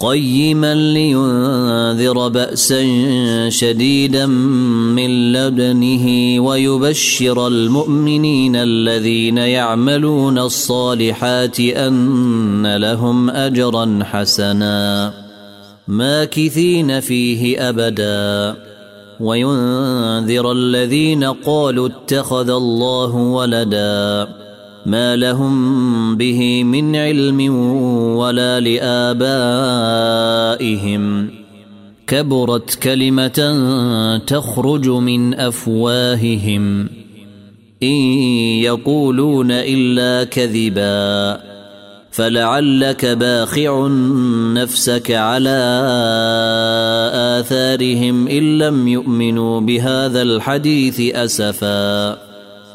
قيما لينذر بأسا شديدا من لدنه ويبشر المؤمنين الذين يعملون الصالحات أن لهم أجرا حسنا ماكثين فيه أبدا. وينذر الذين قالوا اتخذ الله ولدا. ما لهم به من علم ولا لابائهم كبرت كلمه تخرج من افواههم ان يقولون الا كذبا فلعلك باخع نفسك على اثارهم ان لم يؤمنوا بهذا الحديث اسفا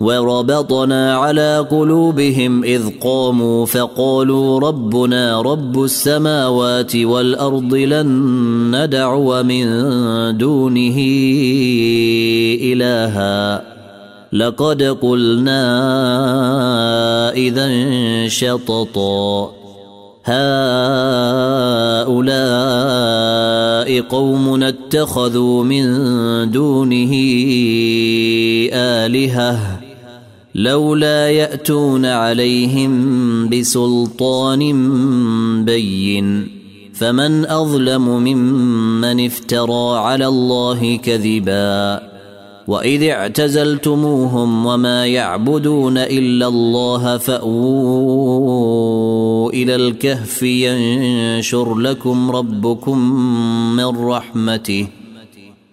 وربطنا على قلوبهم إذ قاموا فقالوا ربنا رب السماوات والأرض لن ندعو من دونه إلها. لقد قلنا إذا شططا. هؤلاء قوم اتخذوا من دونه آلهة. لولا يأتون عليهم بسلطان بين فمن أظلم ممن افترى على الله كذبا وإذ اعتزلتموهم وما يعبدون إلا الله فأووا إلى الكهف ينشر لكم ربكم من رحمته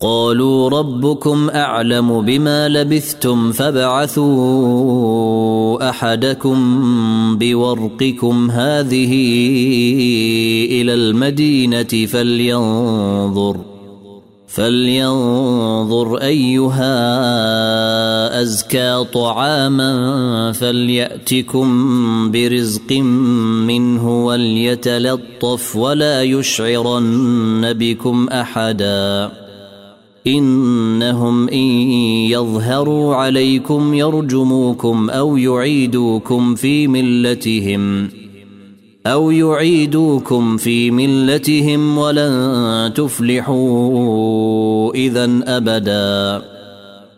قالوا ربكم أعلم بما لبثتم فابعثوا أحدكم بورقكم هذه إلى المدينة فلينظر فلينظر أيها أزكى طعاما فليأتكم برزق منه وليتلطف ولا يشعرن بكم أحدا إنهم إن يظهروا عليكم يرجموكم أو يعيدوكم في ملتهم أو يعيدوكم في ملتهم ولن تفلحوا إذا أبدا.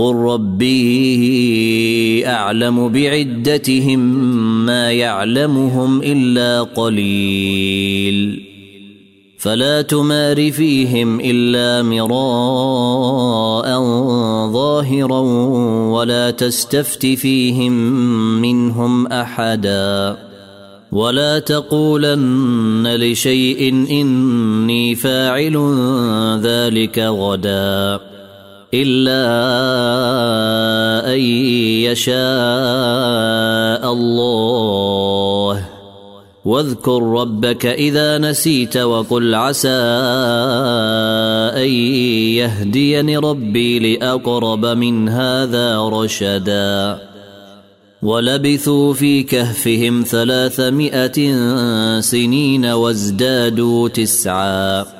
قل ربي اعلم بعدتهم ما يعلمهم الا قليل. فلا تمار فيهم الا مراء ظاهرا ولا تستفت فيهم منهم احدا. ولا تقولن لشيء اني فاعل ذلك غدا. إلا أن يشاء الله. واذكر ربك إذا نسيت وقل عسى أن يهديني ربي لأقرب من هذا رشدا. ولبثوا في كهفهم ثلاثمائة سنين وازدادوا تسعا.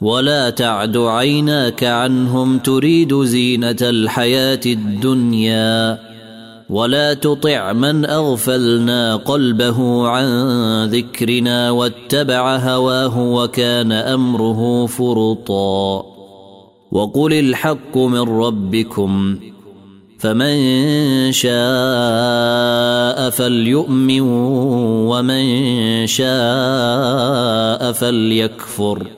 ولا تعد عيناك عنهم تريد زينة الحياة الدنيا ولا تطع من أغفلنا قلبه عن ذكرنا واتبع هواه وكان أمره فرطا وقل الحق من ربكم فمن شاء فليؤمن ومن شاء فليكفر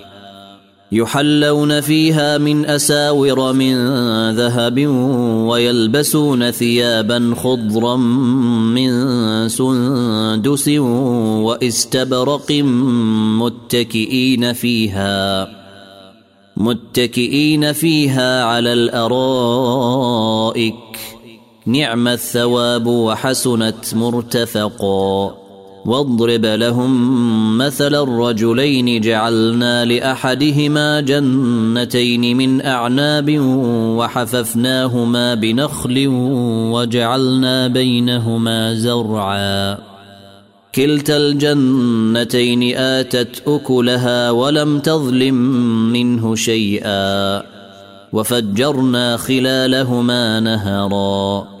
يحلون فيها من أساور من ذهب ويلبسون ثيابا خضرا من سندس وإستبرق متكئين فيها متكئين فيها على الأرائك. نعم الثواب وحسنت مرتفقا. واضرب لهم مثل الرجلين جعلنا لأحدهما جنتين من أعناب وحففناهما بنخل وجعلنا بينهما زرعا. كلتا الجنتين آتت أكلها ولم تظلم منه شيئا. وفجرنا خلالهما نهرا.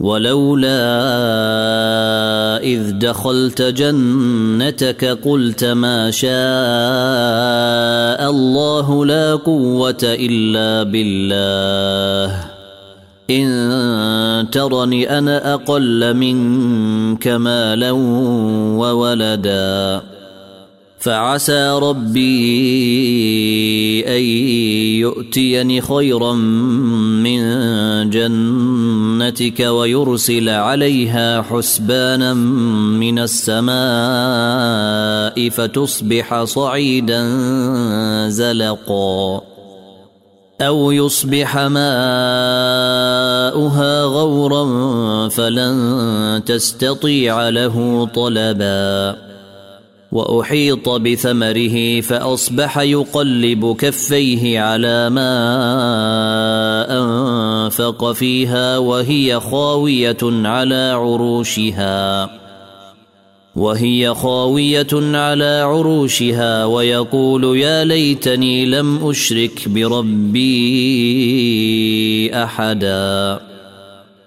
ولولا إذ دخلت جنتك قلت ما شاء الله لا قوة إلا بالله. إن ترني أنا أقل منك مالا وولدا. فعسى ربي أن يؤتيني خيرا من جنتك ويرسل عليها حسبانا من السماء فتصبح صعيدا زلقا أو يصبح ماؤها غورا فلن تستطيع له طلبا وأحيط بثمره فأصبح يقلب كفيه على ما أنفق فيها وهي خاوية على عروشها. وهي خاوية على عروشها ويقول يا ليتني لم أشرك بربي أحدا.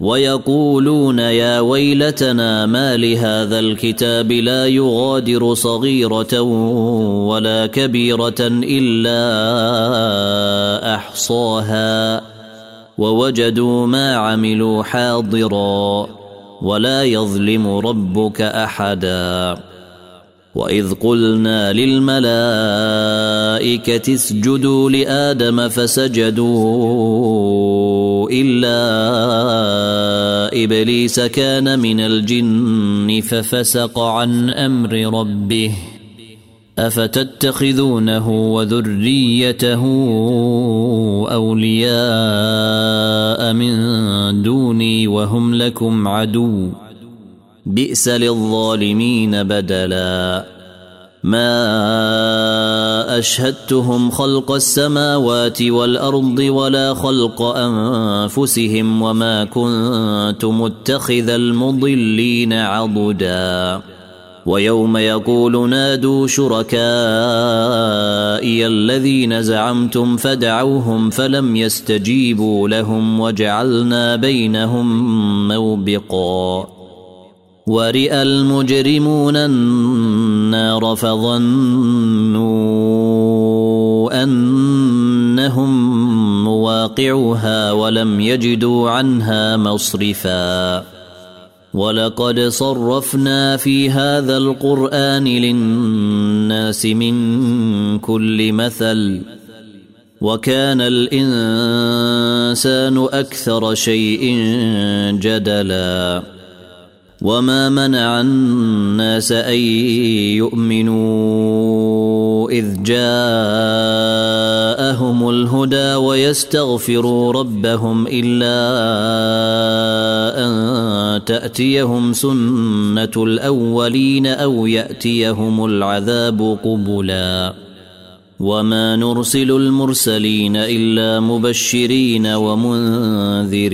ويقولون يا ويلتنا ما لهذا الكتاب لا يغادر صغيرة ولا كبيرة إلا أحصاها ووجدوا ما عملوا حاضرا ولا يظلم ربك أحدا وإذ قلنا للملائكة اسجدوا لآدم فسجدوا إلا إبليس كان من الجن ففسق عن أمر ربه أفتتخذونه وذريته أولياء من دوني وهم لكم عدو بئس للظالمين بدلا ما اشهدتهم خلق السماوات والارض ولا خلق انفسهم وما كنت متخذ المضلين عضدا ويوم يقول نادوا شركائي الذين زعمتم فدعوهم فلم يستجيبوا لهم وجعلنا بينهم موبقا ورئ المجرمون النار فظنوا أنهم مواقعها ولم يجدوا عنها مصرفا. ولقد صرفنا في هذا القرآن للناس من كل مثل وكان الإنسان أكثر شيء جدلا. وما منع الناس ان يؤمنوا اذ جاءهم الهدى ويستغفروا ربهم الا ان تاتيهم سنه الاولين أو ياتيهم العذاب قبلا وما نرسل المرسلين الا مبشرين ومنذرين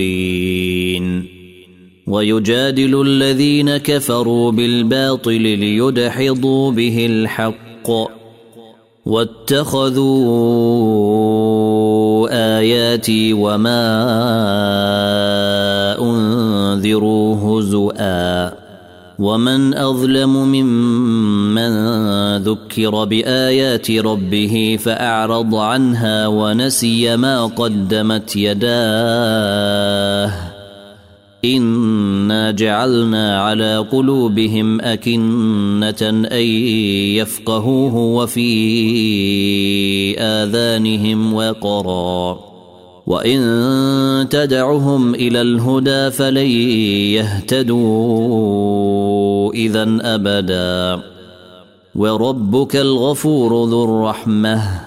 ويجادل الذين كفروا بالباطل ليدحضوا به الحق واتخذوا آياتي وما أنذروا هزؤا ومن أظلم ممن ذكر بآيات ربه فأعرض عنها ونسي ما قدمت يداه انا جعلنا على قلوبهم اكنه ان يفقهوه وفي اذانهم وقرا وان تدعهم إلى الهدى فلن يهتدوا اذا ابدا وربك الغفور ذو الرحمه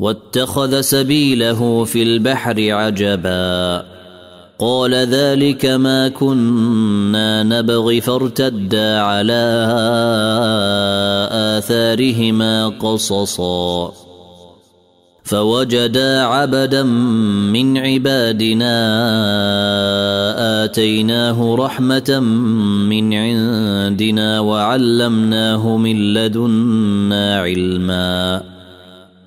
واتخذ سبيله في البحر عجبا. قال ذلك ما كنا نبغي فارتدا على آثارهما قصصا. فوجدا عبدا من عبادنا آتيناه رحمة من عندنا وعلمناه من لدنا علما.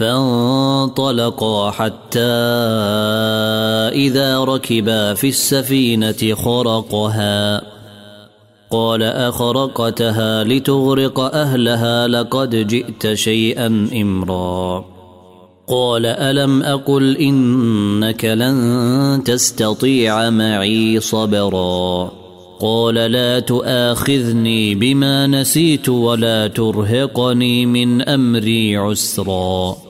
فانطلقا حتى إذا ركبا في السفينة خرقها. قال أخرقتها لتغرق أهلها لقد جئت شيئا إمرا. قال ألم أقل إنك لن تستطيع معي صبرا. قال لا تؤاخذني بما نسيت ولا ترهقني من أمري عسرا.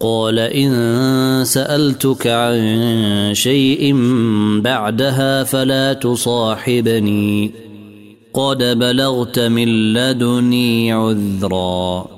قال إن سألتك عن شيء بعدها فلا تصاحبني. قد بلغت من لدني عذرا.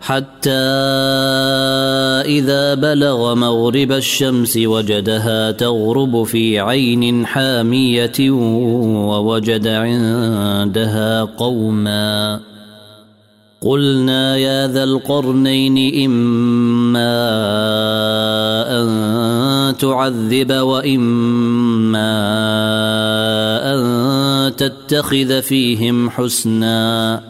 حتى إذا بلغ مغرب الشمس وجدها تغرب في عين حامية ووجد عندها قوما. قلنا يا ذا القرنين إما أن تعذب وإما أن تتخذ فيهم حسناً.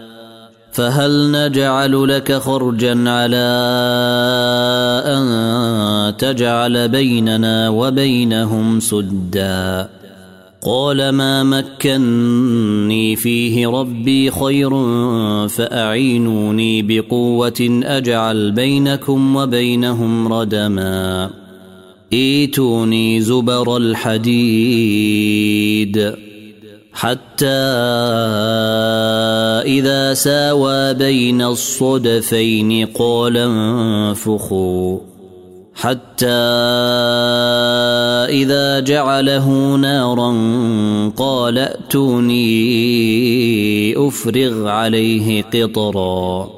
فهل نجعل لك خرجا على أن تجعل بيننا وبينهم سدا؟ قال ما مكني فيه ربي خير فأعينوني بقوة أجعل بينكم وبينهم ردما. إيتوني زبر الحديد. حتى إذا ساوى بين الصدفين قال انفخوا. حتى إذا جعله نارا قال ائتوني أفرغ عليه قطرا.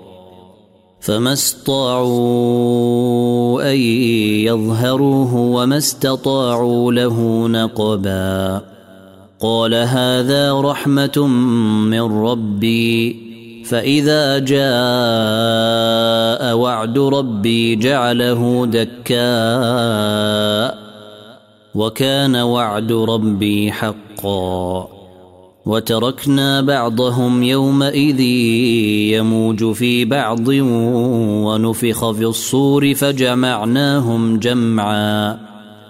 فما استطاعوا أن يظهروه وما استطاعوا له نقبا. قال هذا رحمة من ربي فإذا جاء وعد ربي جعله دكاء وكان وعد ربي حقا. وتركنا بعضهم يومئذ يموج في بعض ونفخ في الصور فجمعناهم جمعا.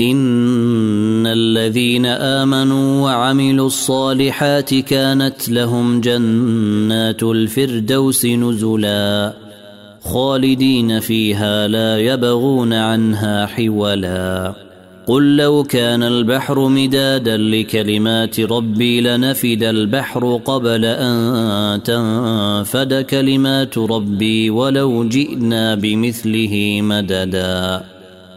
إن الذين آمنوا وعملوا الصالحات كانت لهم جنات الفردوس نزلا خالدين فيها لا يبغون عنها حولا. قل لو كان البحر مدادا لكلمات ربي لنفد البحر قبل أن تنفد كلمات ربي ولو جئنا بمثله مددا.